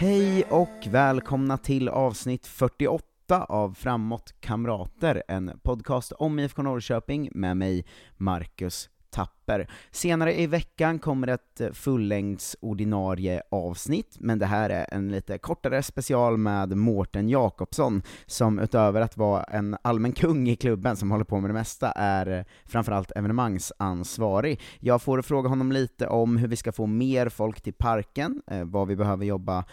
Hej och välkomna till avsnitt 48 av Framåt Kamrater, en podcast om IFK Norrköping med mig, Marcus Tapper. Senare i veckan kommer ett eh, fullängds ordinarie avsnitt, men det här är en lite kortare special med Mårten Jakobsson, som utöver att vara en allmän kung i klubben som håller på med det mesta, är eh, framförallt evenemangsansvarig. Jag får fråga honom lite om hur vi ska få mer folk till parken, eh, vad vi behöver jobba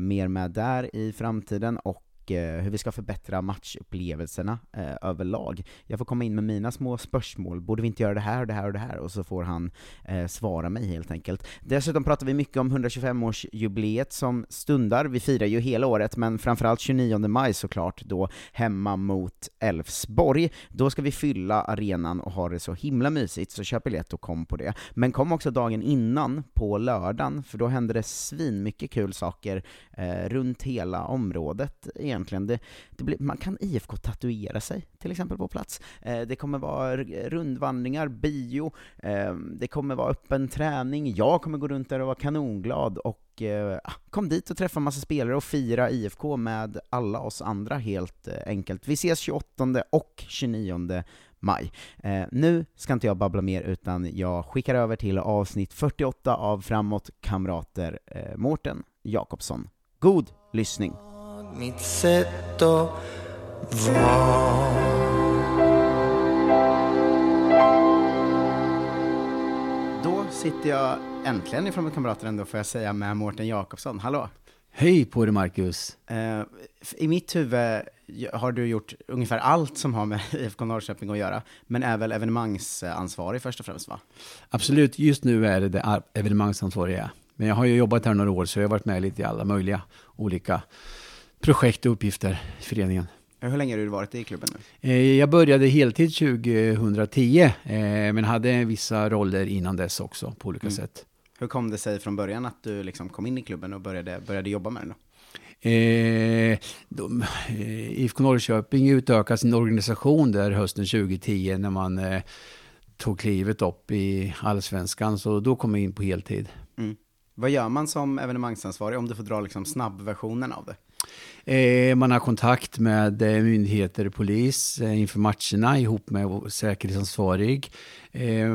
mer med där i framtiden, och och eh, hur vi ska förbättra matchupplevelserna eh, överlag. Jag får komma in med mina små spörsmål, borde vi inte göra det här och det här och det här? Och så får han eh, svara mig helt enkelt. Dessutom pratar vi mycket om 125-årsjubileet som stundar, vi firar ju hela året, men framförallt 29 maj såklart, då hemma mot Elfsborg. Då ska vi fylla arenan och ha det så himla mysigt, så köp biljett och kom på det. Men kom också dagen innan, på lördagen, för då händer det svin mycket kul saker eh, runt hela området egentligen. Det, det blir, man kan IFK-tatuera sig, till exempel, på plats. Eh, det kommer vara rundvandringar, bio, eh, det kommer vara öppen träning, jag kommer gå runt där och vara kanonglad, och eh, ah, kom dit och träffa massa spelare och fira IFK med alla oss andra helt eh, enkelt. Vi ses 28 och 29 maj. Eh, nu ska inte jag babbla mer, utan jag skickar över till avsnitt 48 av Framåt Kamrater, eh, Mårten Jakobsson. God lyssning! Mitt sätt att vara Då sitter jag äntligen ifrån Framåt Kamrater ändå, får jag säga, med Mårten Jakobsson. Hallå! Hej på dig Marcus! Eh, I mitt huvud har du gjort ungefär allt som har med IFK Norrköping att göra, men är väl evenemangsansvarig först och främst va? Absolut, just nu är det det ar- evenemangsansvariga. Men jag har ju jobbat här några år så jag har varit med lite i alla möjliga olika projekt och uppgifter i föreningen. Hur länge har du varit i klubben nu? Eh, Jag började heltid 2010 eh, men hade vissa roller innan dess också på olika sätt. Hur kom det sig från början att du liksom kom in i klubben och började, började jobba med den då? Eh, de, eh, IFK Norrköping utökade sin organisation där hösten 2010 när man eh, tog klivet upp i allsvenskan. Så då kom jag in på heltid. Mm. Vad gör man som evenemangsansvarig om du får dra liksom snabbversionen av det? Eh, man har kontakt med eh, myndigheter och polis eh, inför matcherna ihop med säkerhetsansvarig.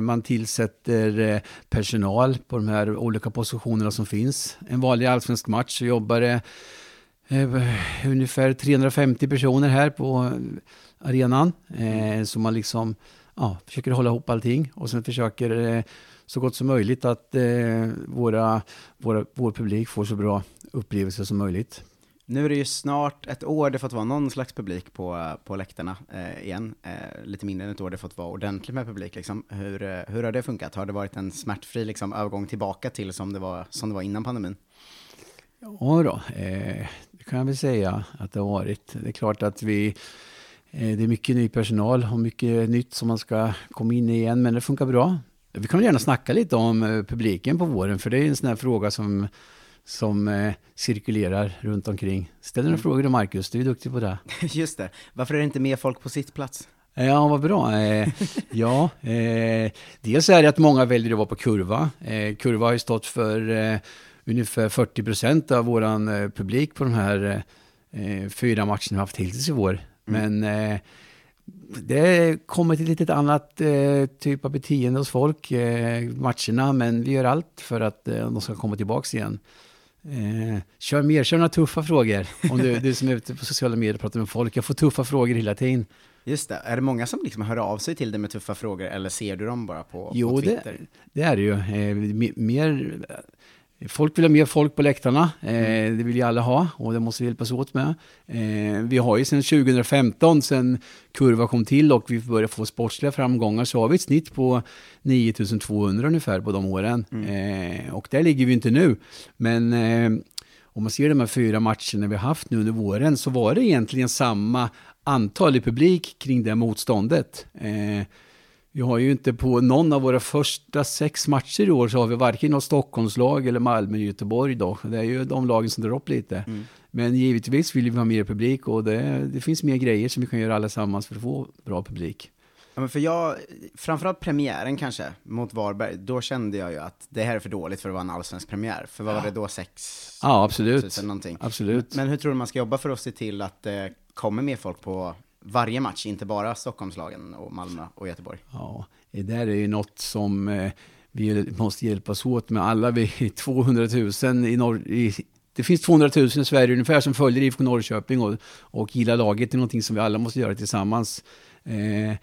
Man tillsätter personal på de här olika positionerna som finns. En vanlig allsvensk match så jobbar det ungefär 350 personer här på arenan. Så man liksom ja, försöker hålla ihop allting och sen försöker så gott som möjligt att våra, våra, vår publik får så bra upplevelser som möjligt. Nu är det ju snart ett år det fått vara någon slags publik på, på läktarna eh, igen. Eh, lite mindre än ett år det fått vara ordentligt med publik. Liksom. Hur, eh, hur har det funkat? Har det varit en smärtfri liksom, övergång tillbaka till som det var, som det var innan pandemin? Ja då, eh, det kan jag väl säga att det har varit. Det är klart att vi, eh, det är mycket ny personal och mycket nytt som man ska komma in i igen, men det funkar bra. Vi kan väl gärna snacka lite om eh, publiken på våren, för det är en sån här fråga som, som eh, cirkulerar runt omkring. Ställ några frågor då Marcus, du är duktig på det. Just det. Varför är det inte mer folk på sitt plats? Ja, vad bra. Eh, ja, eh, dels är det att många väljer att vara på kurva. Eh, kurva har ju stått för eh, ungefär 40 procent av vår eh, publik på de här eh, fyra matcherna vi haft hittills i vår. Men eh, det kommer till ett litet annat eh, typ av beteende hos folk, eh, matcherna, men vi gör allt för att eh, de ska komma tillbaka igen. Eh, kör mer, kör några tuffa frågor. Om du, du som är ute på sociala medier och pratar med folk, jag får tuffa frågor hela tiden. Just det. Är det många som liksom hör av sig till dig med tuffa frågor, eller ser du dem bara på, Jo, på det, Twitter? det är det ju. Eh, me- mer, folk vill ha mer folk på läktarna. Eh, Det vill ju alla ha och det måste vi hjälpas åt med. Eh, vi har ju sedan 2015, sedan kurva kom till och vi började få sportsliga framgångar, så har vi ett snitt på 9200 ungefär på de åren. Eh, och där ligger vi inte nu. Men om man ser de här fyra matcherna vi har haft nu under våren så var det egentligen samma antal i publik kring det motståndet. Vi har ju inte på någon av våra första sex matcher i år så har vi varken något Stockholmslag eller Malmö Göteborg då. Det är ju de lagen som drar upp lite. Men givetvis vill vi ha mer publik och det, det finns mer grejer som vi kan göra allesammans för att få bra publik. Ja, men för jag, framförallt premiären kanske, mot Varberg, då kände jag ju att det här är för dåligt för att vara en allsvensk premiär. För vad var det då, sex Ja, absolut. tusen någonting? Absolut. Men hur tror du man ska jobba för att se till att det kommer mer folk på varje match, inte bara Stockholmslagen och Malmö och Göteborg? Ja, det där är ju något som eh, vi måste hjälpas åt med. Alla vi 200 000 i norr... I, det finns 200 000 i Sverige ungefär som följer IFK Norrköping och, och gillar laget. Det är någonting som vi alla måste göra tillsammans. Eh,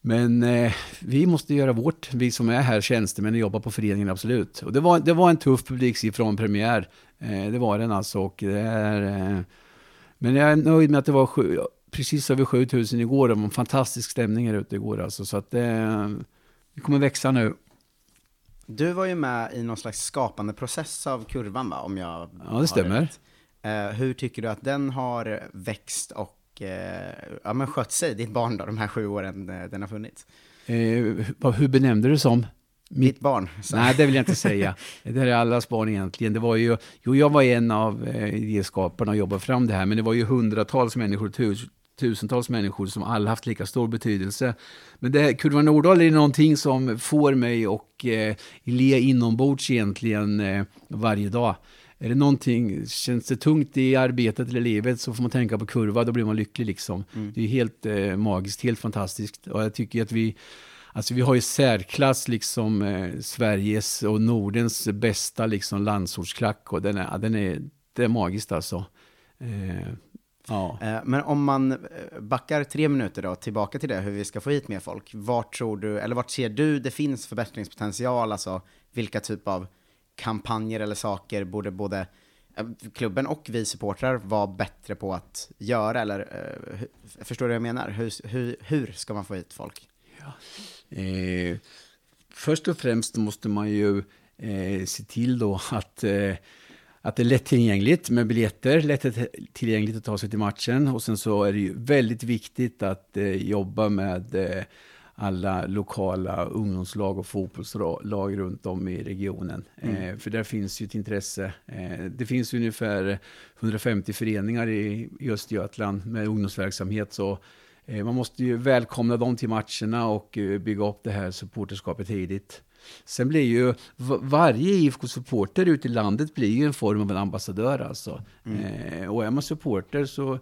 men eh, vi måste göra vårt, vi som är här tjänstemän och jobbar på föreningen, absolut. Och det var, det var en tuff publiksiffra från premiär. Eh, det var den alltså. Och det är, eh, men jag är nöjd med att det var sju, precis över 7000 igår. Det var en fantastisk stämning här ute igår alltså. Så att det, det kommer växa nu. Du var ju med i någon slags skapande process av kurvan va, om jag Ja, det stämmer. rätt. Eh, hur tycker du att den har växt och eh, ja, men skött sig, ditt barn då, de här sju åren eh, den har funnits? Eh, hur benämnde du det som? Mitt barn. Så. Nej, det vill jag inte säga. Det är allas barn egentligen. Det var ju, jo, jag var en av eh, idéskaparna och jobbade fram det här, men det var ju hundratals människor, tus, tusentals människor som alla haft lika stor betydelse. Men det Kurva Nordahl är någonting som får mig och eh, le inombords egentligen eh, varje dag. Är det någonting, känns det tungt i arbetet eller livet så får man tänka på kurva, då blir man lycklig liksom. Det är helt eh, magiskt, helt fantastiskt. Och jag tycker att vi, alltså vi har ju särklass liksom eh, Sveriges och Nordens bästa liksom landsortsklack och den är, den är, det är magiskt alltså. Eh, ja. Eh, men om man eh, backar tre minuter då, tillbaka till det, hur vi ska få hit mer folk. Vart tror du, eller vart ser du det finns förbättringspotential? Alltså vilka typ av kampanjer eller saker borde både eh, klubben och vi supportrar vara bättre på att göra? Eller eh, förstår du vad jag menar? Hur, hur, hur ska man få hit folk? Eh, först och främst måste man ju eh, se till då att, eh, att det är lättillgängligt med biljetter, lättillgängligt att ta sig till matchen. Och sen så är det ju väldigt viktigt att eh, jobba med eh, alla lokala ungdomslag och fotbollslag runt om i regionen. Eh, för där finns ju ett intresse. Eh, det finns ungefär 150 föreningar i, i Östergötland med ungdomsverksamhet. Så Eh, Man måste ju välkomna dem till matcherna och eh, bygga upp det här supporterskapet tidigt. Sen blir ju va- varje IFK-supporter ute i landet blir ju en form av en ambassadör alltså. Eh, och är man supporter så,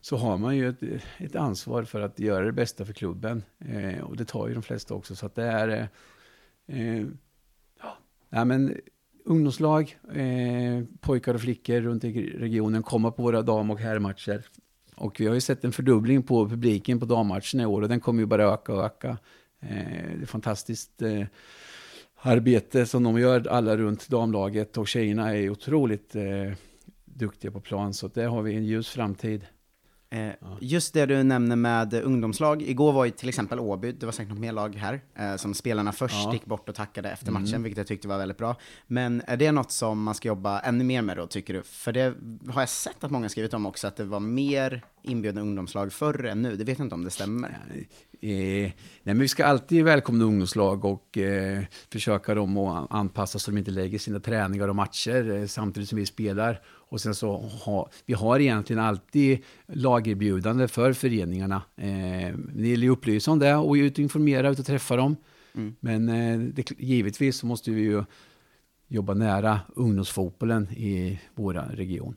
så har man ju ett, ett ansvar för att göra det bästa för klubben. Eh, och det tar ju de flesta också. Så att det är... Eh, eh, ja, men ungdomslag, eh, pojkar och flickor runt i regionen kommer på våra dam och herrmatcher. Och vi har ju sett en fördubbling på publiken på dammatcherna i år och den kommer ju bara öka och öka. Eh, det är fantastiskt eh, arbete som de gör alla runt damlaget och tjejerna är otroligt eh, duktiga på plan så att där har vi en ljus framtid. Eh, Just det du nämner med ungdomslag, igår var ju till exempel Åby, det var säkert något mer lag här, eh, som spelarna först Ja. gick bort och tackade efter matchen, vilket jag tyckte var väldigt bra. Men är det något som man ska jobba ännu mer med då, tycker du? För det har jag sett att många skrivit om också, att det var mer inbjudna ungdomslag förr än nu, det vet jag inte om det stämmer. Eh, nej, men vi ska alltid välkomna ungdomslag och eh, försöka dem att anpassa så de inte lägger sina träningar och matcher eh, samtidigt som vi spelar. Och sen så ha, vi har egentligen alltid lagerbjudande för föreningarna. Eh, det gäller ju att upplysa om det och ut och informera, ut och träffa dem. Men eh, det, givetvis så måste vi ju jobba nära ungdomsfotbollen i vår region.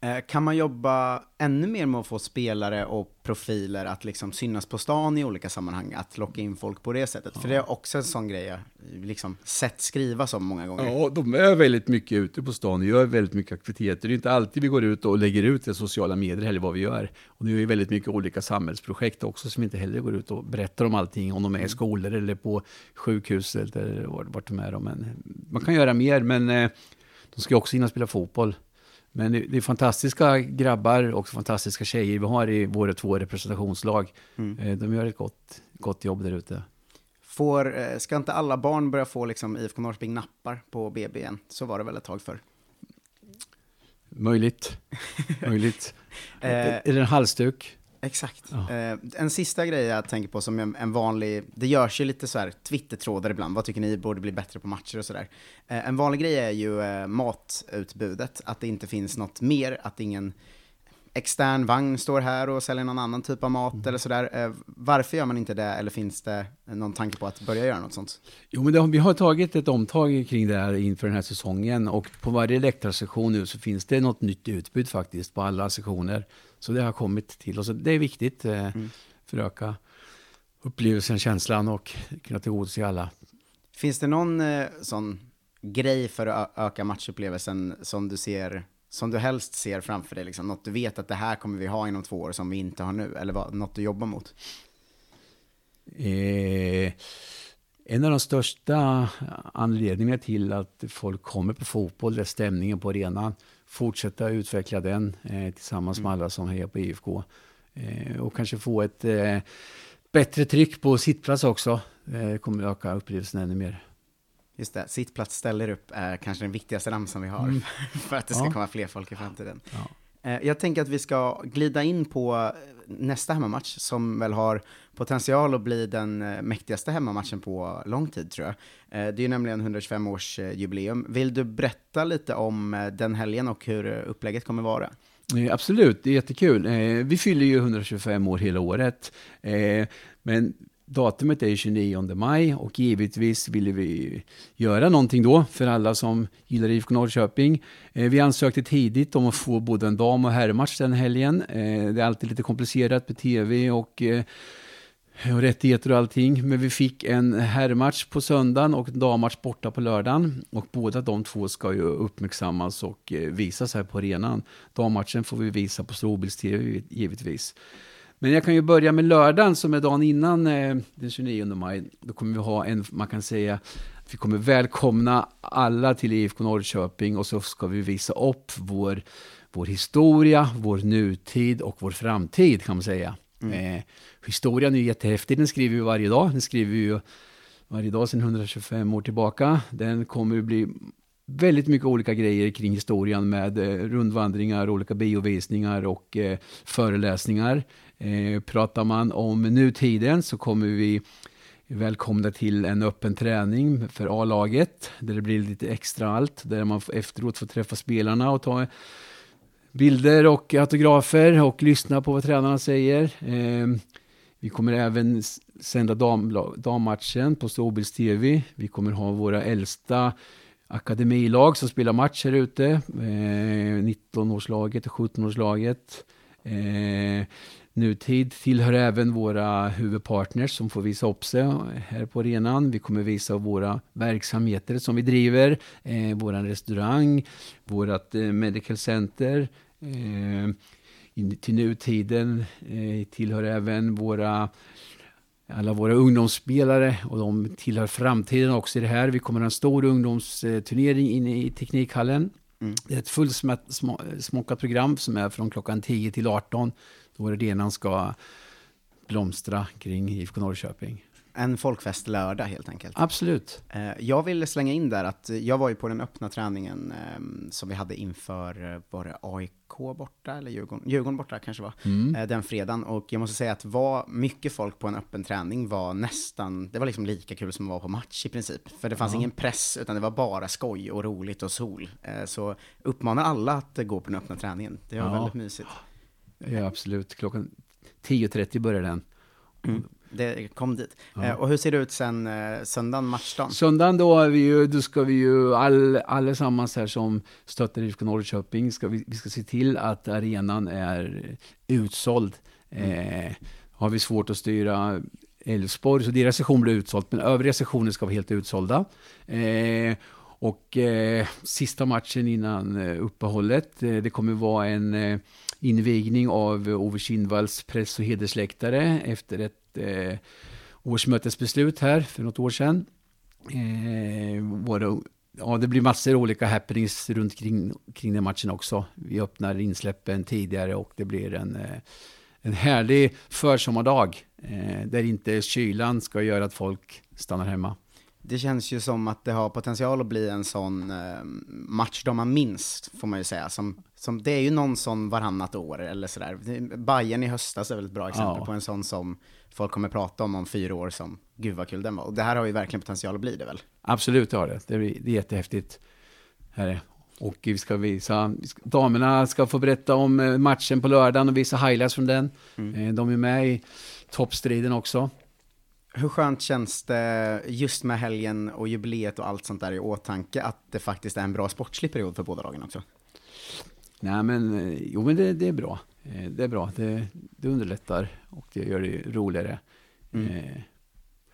Eh, Kan man jobba ännu mer med att få spelare och profiler att liksom synas på stan i olika sammanhang, att locka in folk på det sättet? För det är också en sån grej jag liksom sett skrivas om många gånger. Ja, de är väldigt mycket ute på stan och gör väldigt mycket aktiviteter. Det är inte alltid vi går ut och lägger ut i sociala medier heller vad vi gör. Och nu är det väldigt mycket olika samhällsprojekt också som inte heller går ut och berättar om allting, om de är i skolor eller på sjukhus eller vart vart de är. Men man kan göra mer, men eh, de ska också hinna spela fotboll. Men det är fantastiska grabbar och fantastiska tjejer vi har i våra två representationslag. Eh, De gör ett gott, gott jobb där ute. Får, eh, ska inte alla barn börja få liksom IFK Norrköping nappar på BB igen? Så var det väl ett tag för. Möjligt. Möjligt. Eh, är det en halsduk? Exakt. Ja. Eh, en sista grej jag tänker på som en, en vanlig, det görs ju lite så här Twitter-trådar ibland, vad tycker ni borde bli bättre på matcher och sådär. Eh, en vanlig grej är ju eh, matutbudet, att det inte finns något mer, att ingen extern vagn står här och säljer någon annan typ av mat Mm. eller sådär. Eh, varför gör man inte det, eller finns det någon tanke på att börja göra något sånt? Jo, men det, vi har tagit ett omtag kring det här inför den här säsongen och på varje läktarsession nu så finns det något nytt utbud faktiskt på alla sessioner. Så det har kommit till oss. Det är viktigt eh, Mm. för att öka upplevelsen, känslan och kunna tillgodose alla. Finns det någon eh, sån grej för att öka matchupplevelsen som du ser, som du helst ser framför dig? Liksom? Något du vet att det här kommer vi ha inom två år som vi inte har nu, eller vad, något du jobbar mot? Eh, en av de största anledningarna till att folk kommer på fotboll är stämningen på arenan. Fortsätta utveckla den eh, tillsammans med alla som hejar på IFK. Eh, och kanske få ett eh, bättre tryck på sittplats också. Eh, kommer att öka upplevelsen ännu mer. Just det, sittplats ställer upp är kanske den viktigaste ramsan vi har för att det ska Ja. komma fler folk i framtiden. Ja. Eh, jag tänker att vi ska glida in på eh, nästa hemmamatch som väl har potential att bli den eh, mäktigaste hemmamatchen på lång tid tror jag. Det är ju nämligen 125-årsjubileum. Vill du berätta lite om den helgen och hur upplägget kommer vara? Absolut, det är jättekul. Vi fyller ju 125 år hela året. Men datumet är ju 29 maj och givetvis ville vi göra någonting då för alla som gillar IFK Norrköping. Eh, vi ansökte tidigt om att få både en dam och herrmatch den helgen. Eh, det är alltid lite komplicerat med tv och eh, och rättigheter och allting. Men vi fick en herrmatch på söndagen och en dammatch borta på lördagen. Och båda de två ska ju uppmärksammas och visas här på arenan. Dammatchen får vi visa på storbilds-tv givetvis. Men jag kan ju börja med lördagen som är dagen innan eh, den 29 maj. Då kommer vi ha en, man kan säga, vi kommer välkomna alla till IFK Norrköping och så ska vi visa upp vår, vår historia, vår nutid och vår framtid kan man säga. Eh, historien är ju jättehäftig, den skriver vi varje dag. Den skriver vi ju varje dag sedan 125 år tillbaka. Den kommer att bli väldigt mycket olika grejer kring historien med eh, rundvandringar, olika biovisningar och eh, föreläsningar. Eh, pratar man om nutiden så kommer vi välkomna till en öppen träning för A-laget där det blir lite extra allt, där man efteråt får träffa spelarna och ta bilder och autografer och lyssna på vad tränarna säger. Eh, vi kommer även sända dam, dammatchen på Storbilds TV. Vi kommer ha våra äldsta akademilag som spelar match här ute. Eh, 19-årslaget och 17-årslaget. Eh, nutid tillhör även våra huvudpartners som får visa upp sig här på arenan. Vi kommer visa våra verksamheter som vi driver. Eh, vår restaurang, vårt eh, medical center. Eh, in, till nutiden eh, tillhör även våra alla våra ungdomsspelare och de tillhör framtiden också i det här. Vi kommer ha en stor ungdomsturnering inne i Teknikhallen. Mm. Det är ett fullsmockat program som är från klockan 10 till 18 då arenan ska blomstra kring IFK Norrköping. En folkfest lördag helt enkelt. Absolut. Eh, Jag vill slänga in där att jag var ju på den öppna träningen eh, som vi hade inför, eh, var det AIK borta eller Djurgården? Djurgården borta kanske var, Mm. eh, den fredagen. Och jag måste säga att var mycket folk på en öppen träning var nästan, det var liksom lika kul som att vara på match i princip. För det fanns ingen press, utan det var bara skoj och roligt och sol. Så uppmanar alla att gå på den öppna träningen. Det var Ja. väldigt mysigt. Ja, absolut. Klockan 10.30 börjar den. Det kom dit. Ja. Eh, Och hur ser det ut sen eh, söndagen, matchdagen? Söndagen då, är vi ju, då ska vi ju all, allesammans här som stöttar IFK Norrköping, ska vi, vi ska se till att arenan är utsåld. Eh, har vi svårt att styra Elfsborg, så deras session blir utsålt, men övriga sessioner ska vara helt utsålda. Eh, och eh, sista matchen innan eh, uppehållet, eh, det kommer vara en eh, invigning av Ove Kindvalls press och hedersläktare efter ett eh, årsmötesbeslut här för något år sedan. Eh, våra, ja, det blir massor av olika happenings runt kring, kring den matchen också. Vi öppnar insläppen tidigare och det blir en, eh, en härlig försommardag eh, där inte kylan ska göra att folk stannar hemma. Det känns ju som att det har potential att bli en sån eh, match de man minst, får man ju säga. Som, som, det är ju någon sån varannat år eller sådär. Bayern i höstas är väl ett bra exempel Ja. på en sån som folk kommer prata om om fyra år som, gud vad kul den var. Och det här har ju verkligen potential att bli det väl? Absolut, det har det. Det är, det är jättehäftigt. Här är. Och vi ska visa, damerna ska få berätta om eh, matchen på lördagen och visa highlights från den. Mm. De är med i toppstriden också. Hur skönt känns det just med helgen och jubileet och allt sånt där i åtanke att det faktiskt är en bra sportslig period för båda lagen också? Nej men, jo men det, det är bra. Det är bra, det, det underlättar och det gör det roligare. Mm. Eh,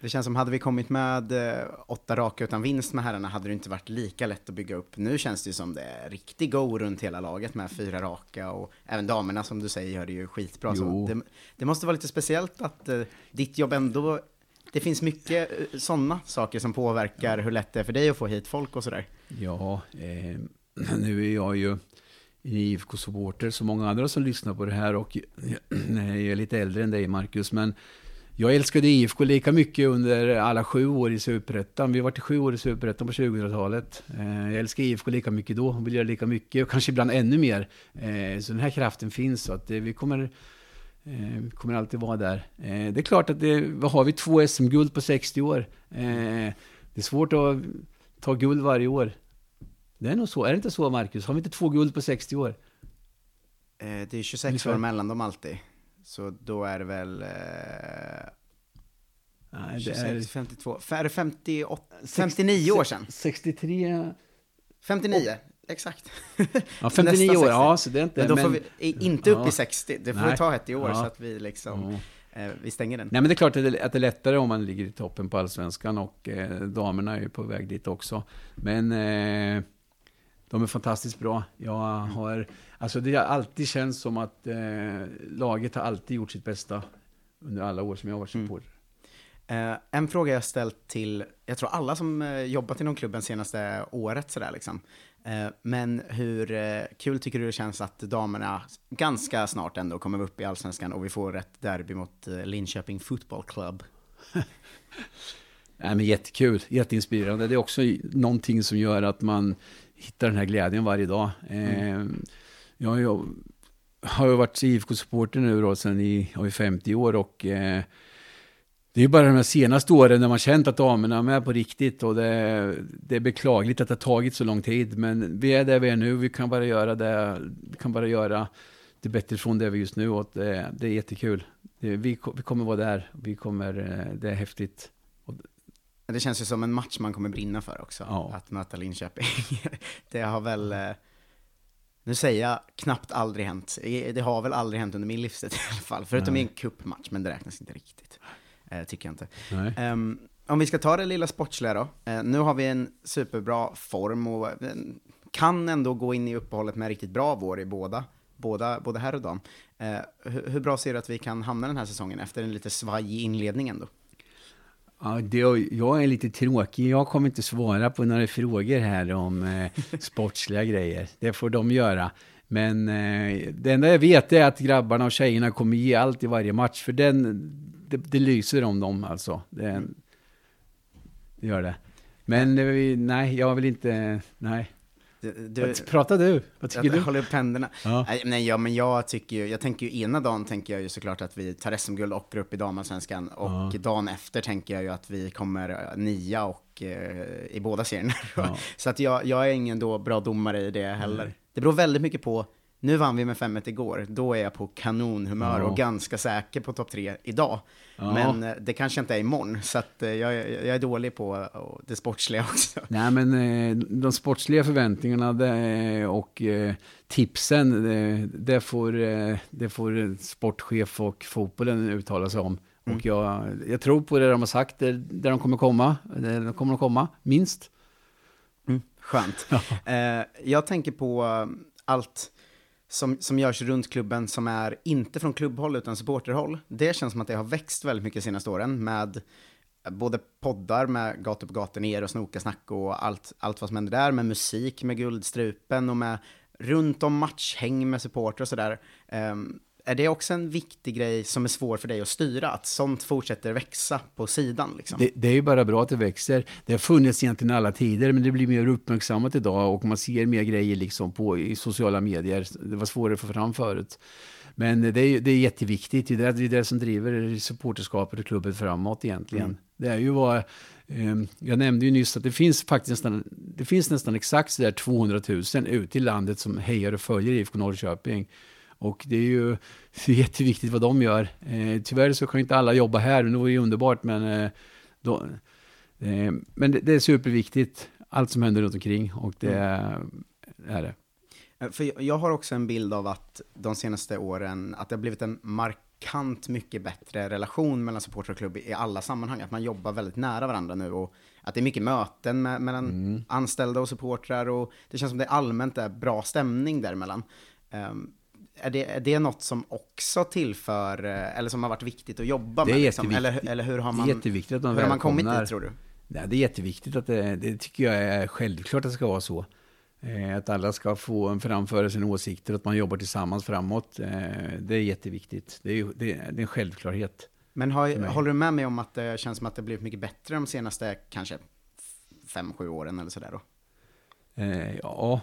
det känns som, hade vi kommit med eh, åtta raka utan vinst med herrarna hade det inte varit lika lätt att bygga upp. Nu känns det ju som det är riktig go runt hela laget med fyra raka och även damerna som du säger gör det ju skitbra. Så det, det, måste vara lite speciellt att ditt jobb ändå, det finns mycket sådana saker som påverkar hur lätt det är för dig att få hit folk och sådär. Ja, eh, nu är jag ju IFK-supporter som många andra som lyssnar på det här och jag är lite äldre än dig Marcus, men jag älskade IFK lika mycket under alla sju år i Superettan. Vi var till sju år i Superettan på 2000-talet. Eh, jag älskar IFK lika mycket då och vill göra lika mycket och kanske ibland ännu mer. Eh, så den här kraften finns så att eh, vi kommer, vi kommer alltid vara där. Det är klart att det, vad har vi två SM-guld på 60 år? Det är svårt att ta guld varje år. Det är nog så. Är det inte så, Marcus? Har vi inte två guld på 60 år? Det är 26 Ungefär. år mellan dem alltid. Så då är det väl... Eh, Nej, 26, det är... 52, är det 58, 59 år sedan? 63... 59, oh. exakt. Ja, 59 år, ja, så det är inte... Men då får vi inte upp ja. i 60, det får Nej. vi ta ett i år ja. så att vi liksom... Ja. vi stänger den. Nej, men det är klart att det, att det är lättare om man ligger i toppen på allsvenskan och eh, damerna är ju på väg dit också. Men eh, de är fantastiskt bra. Jag har, alltså det har alltid känts som att eh, laget har alltid gjort sitt bästa under alla år som jag har varit mm. supporter. Mm. Uh, en fråga jag ställt till, jag tror alla som uh, jobbat inom klubben senaste året sådär liksom. Uh, men hur kul tycker du det känns att damerna ganska snart ändå kommer upp i Allsvenskan och vi får ett derby mot Linköping Football Club? Nej, men jättekul, jätteinspirerande. Det är också någonting som gör att man hittar den här glädjen varje dag. Mm. Eh, jag, jag har ju varit IFK-supporter nu då sedan i, i 50 år och eh, det är bara de senaste åren när man känt att damerna är med på riktigt och det, det, är beklagligt att det har tagit så lång tid. Men vi är där vi är nu, vi kan bara göra det, vi kan bara göra det bättre från det vi är just nu och det, det är jättekul. Det, vi, vi kommer vara där, vi kommer, eh, det är häftigt. Det känns ju som en match man kommer brinna för också, ja. att möta Linköping. det har väl, eh, nu säger jag knappt aldrig hänt. Det har väl aldrig hänt under min livstid i alla fall, förutom Nej. i en cupmatch, men det räknas inte riktigt. Eh, tycker jag inte. Um, om vi ska ta det lilla sportsliga då. Uh, nu har vi en superbra form och uh, kan ändå gå in i uppehållet med riktigt bra vår i båda, båda, både här och dam. Uh, hur, hur bra ser du att vi kan hamna den här säsongen efter en lite svajig inledning ändå? Ja, det, jag är lite tråkig. Jag kommer inte svara på några frågor här om eh, sportsliga grejer. Det får de göra. Men eh, det enda jag vet är att grabbarna och tjejerna kommer ge allt i varje match. För den, det, det lyser om dem alltså. Det, det gör det. Men eh, nej, jag vill inte, nej. Du, Prata du, vad tycker jag du? håller upp händerna. Ja. Nej, ja, men jag tycker ju, jag tänker ju ena dagen tänker jag ju såklart att vi tar SM-guld och går upp i damallsvenskan och ja. dagen efter tänker jag ju att vi kommer eh, nia och eh, i båda serierna. Ja. Så att jag, jag är ingen då bra domare i det heller. Nej. Det beror väldigt mycket på nu vann vi med 5-1 igår, då är jag på kanonhumör ja. och ganska säker på topp tre idag. Ja. Men eh, det kanske inte är imorgon, så eh, jag, jag är dålig på det sportsliga också. Nej, men eh, de sportsliga förväntningarna och tipsen, det får, det får sportchef och fotbollen uttala sig om. Mm. Och jag, jag tror på det de har sagt, där, där de kommer komma, där de kommer att komma, minst. Mm, skönt. Ja. jag tänker på allt som, som görs runt klubben som är inte från klubbhåll utan supporterhåll. Det känns som att det har växt väldigt mycket de senaste åren med eh, både poddar med Gator på gator ner och Snokasnack och allt, allt vad som händer där, med musik med Guldstrupen och med runt om matchhäng med supporter och sådär. Um, är det också en viktig grej som är svår för dig att styra? Att sånt fortsätter växa på sidan? Liksom? Det, det, är ju bara bra att det växer. Det har funnits egentligen alla tider, men det blir mer uppmärksammat idag och man ser mer grejer liksom på, i sociala medier. Det var svårare att få fram förut. Men det är, det är jätteviktigt. Det är det, det som driver supporterskapet och klubben framåt egentligen. Det är ju vad, eh, jag nämnde ju nyss att det finns faktiskt nästan, det finns nästan exakt så där 200 000 ute i landet som hejar och följer IFK Norrköping. Och det är ju jätteviktigt vad de gör. Eh, tyvärr så kan inte alla jobba här, det vore ju underbart, men, eh, då, eh, men det, det, är superviktigt, allt som händer runt omkring och det mm. är det. Eh, för jag har också en bild av att de senaste åren, att det har blivit en markant mycket bättre relation mellan supporter och klubb i alla sammanhang. Att man jobbar väldigt nära varandra nu och att det är mycket möten med, mellan mm. anställda och supportrar och det känns som det allmänt är bra stämning däremellan. Um, är det, är det något som också tillför, eh, eller som har varit viktigt att jobba det är med? Liksom? Eller, eller hur har man, jätteviktigt att man hur har man kommit dit tror du? Nej, det är jätteviktigt att det, det tycker jag är självklart att det ska vara så. Eh, att alla ska få framföra sina åsikter, att man jobbar tillsammans framåt. Eh, det är jätteviktigt. Det är, det är en självklarhet. Men har, håller du med mig om att det känns som att det blivit mycket bättre de senaste kanske fem, sju åren eller sådär då? Ja,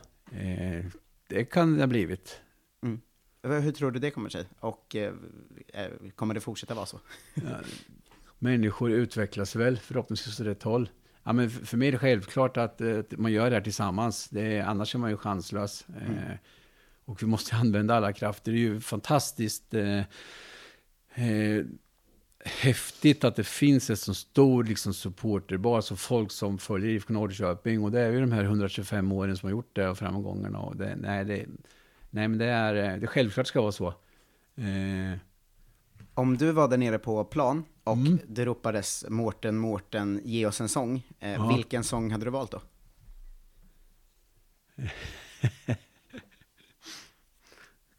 det kan det ha blivit. Mm. Hur tror du det kommer sig? Och eh, eh kommer det fortsätta vara så? ja, människor utvecklas väl förhoppningsvis åt rätt håll. Ja, men för mig är det självklart att, att eh, man gör det här tillsammans. Det är, annars är man ju chanslös. Mm. Eh, och vi måste använda alla krafter. Det är ju fantastiskt eh, eh, häftigt att det finns en så stor liksom, supporterbas alltså folk som följer IFK Norrköping. Och det är ju de här 125 åren som har gjort det och framgångarna. Och det, nej, det, nej, men det är, eh, det självklart ska vara så. Eh, om du var där nere på plan och mm. det ropades Mårten, Mårten, ge oss en sång. Eh, ja. Vilken sång hade du valt då?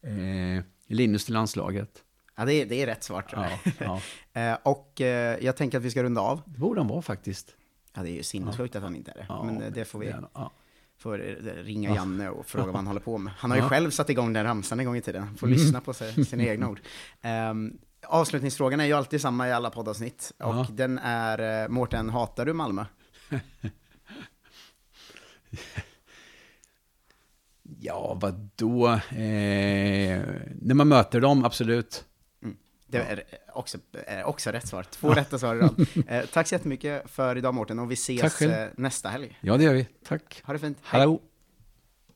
eh, Linus till landslaget. Ja, det är, det är rätt svar tror jag. Ja, ja. eh, och eh, jag tänker att vi ska runda av. Det borde han vara faktiskt. Ja, det är ju sinnessjukt att han inte är det. Men det, det får vi får ringa Janne och fråga vad han håller på med. Han har ju själv satt igång den ramsan en gång i tiden. Får mm. lyssna på sig, sina egna ord. Um, avslutningsfrågan är ju alltid samma i alla poddavsnitt. Och ja. den är, eh, Mårten, hatar du Malmö? ja, vadå? Eh, när man möter dem, absolut. Det är också, är också rätt svar. Två ja. rätta svar idag. Eh, tack så jättemycket för idag Mårten och vi ses eh, nästa helg. Ja, det gör vi. Tack. Ha det fint. Hej. Hallå.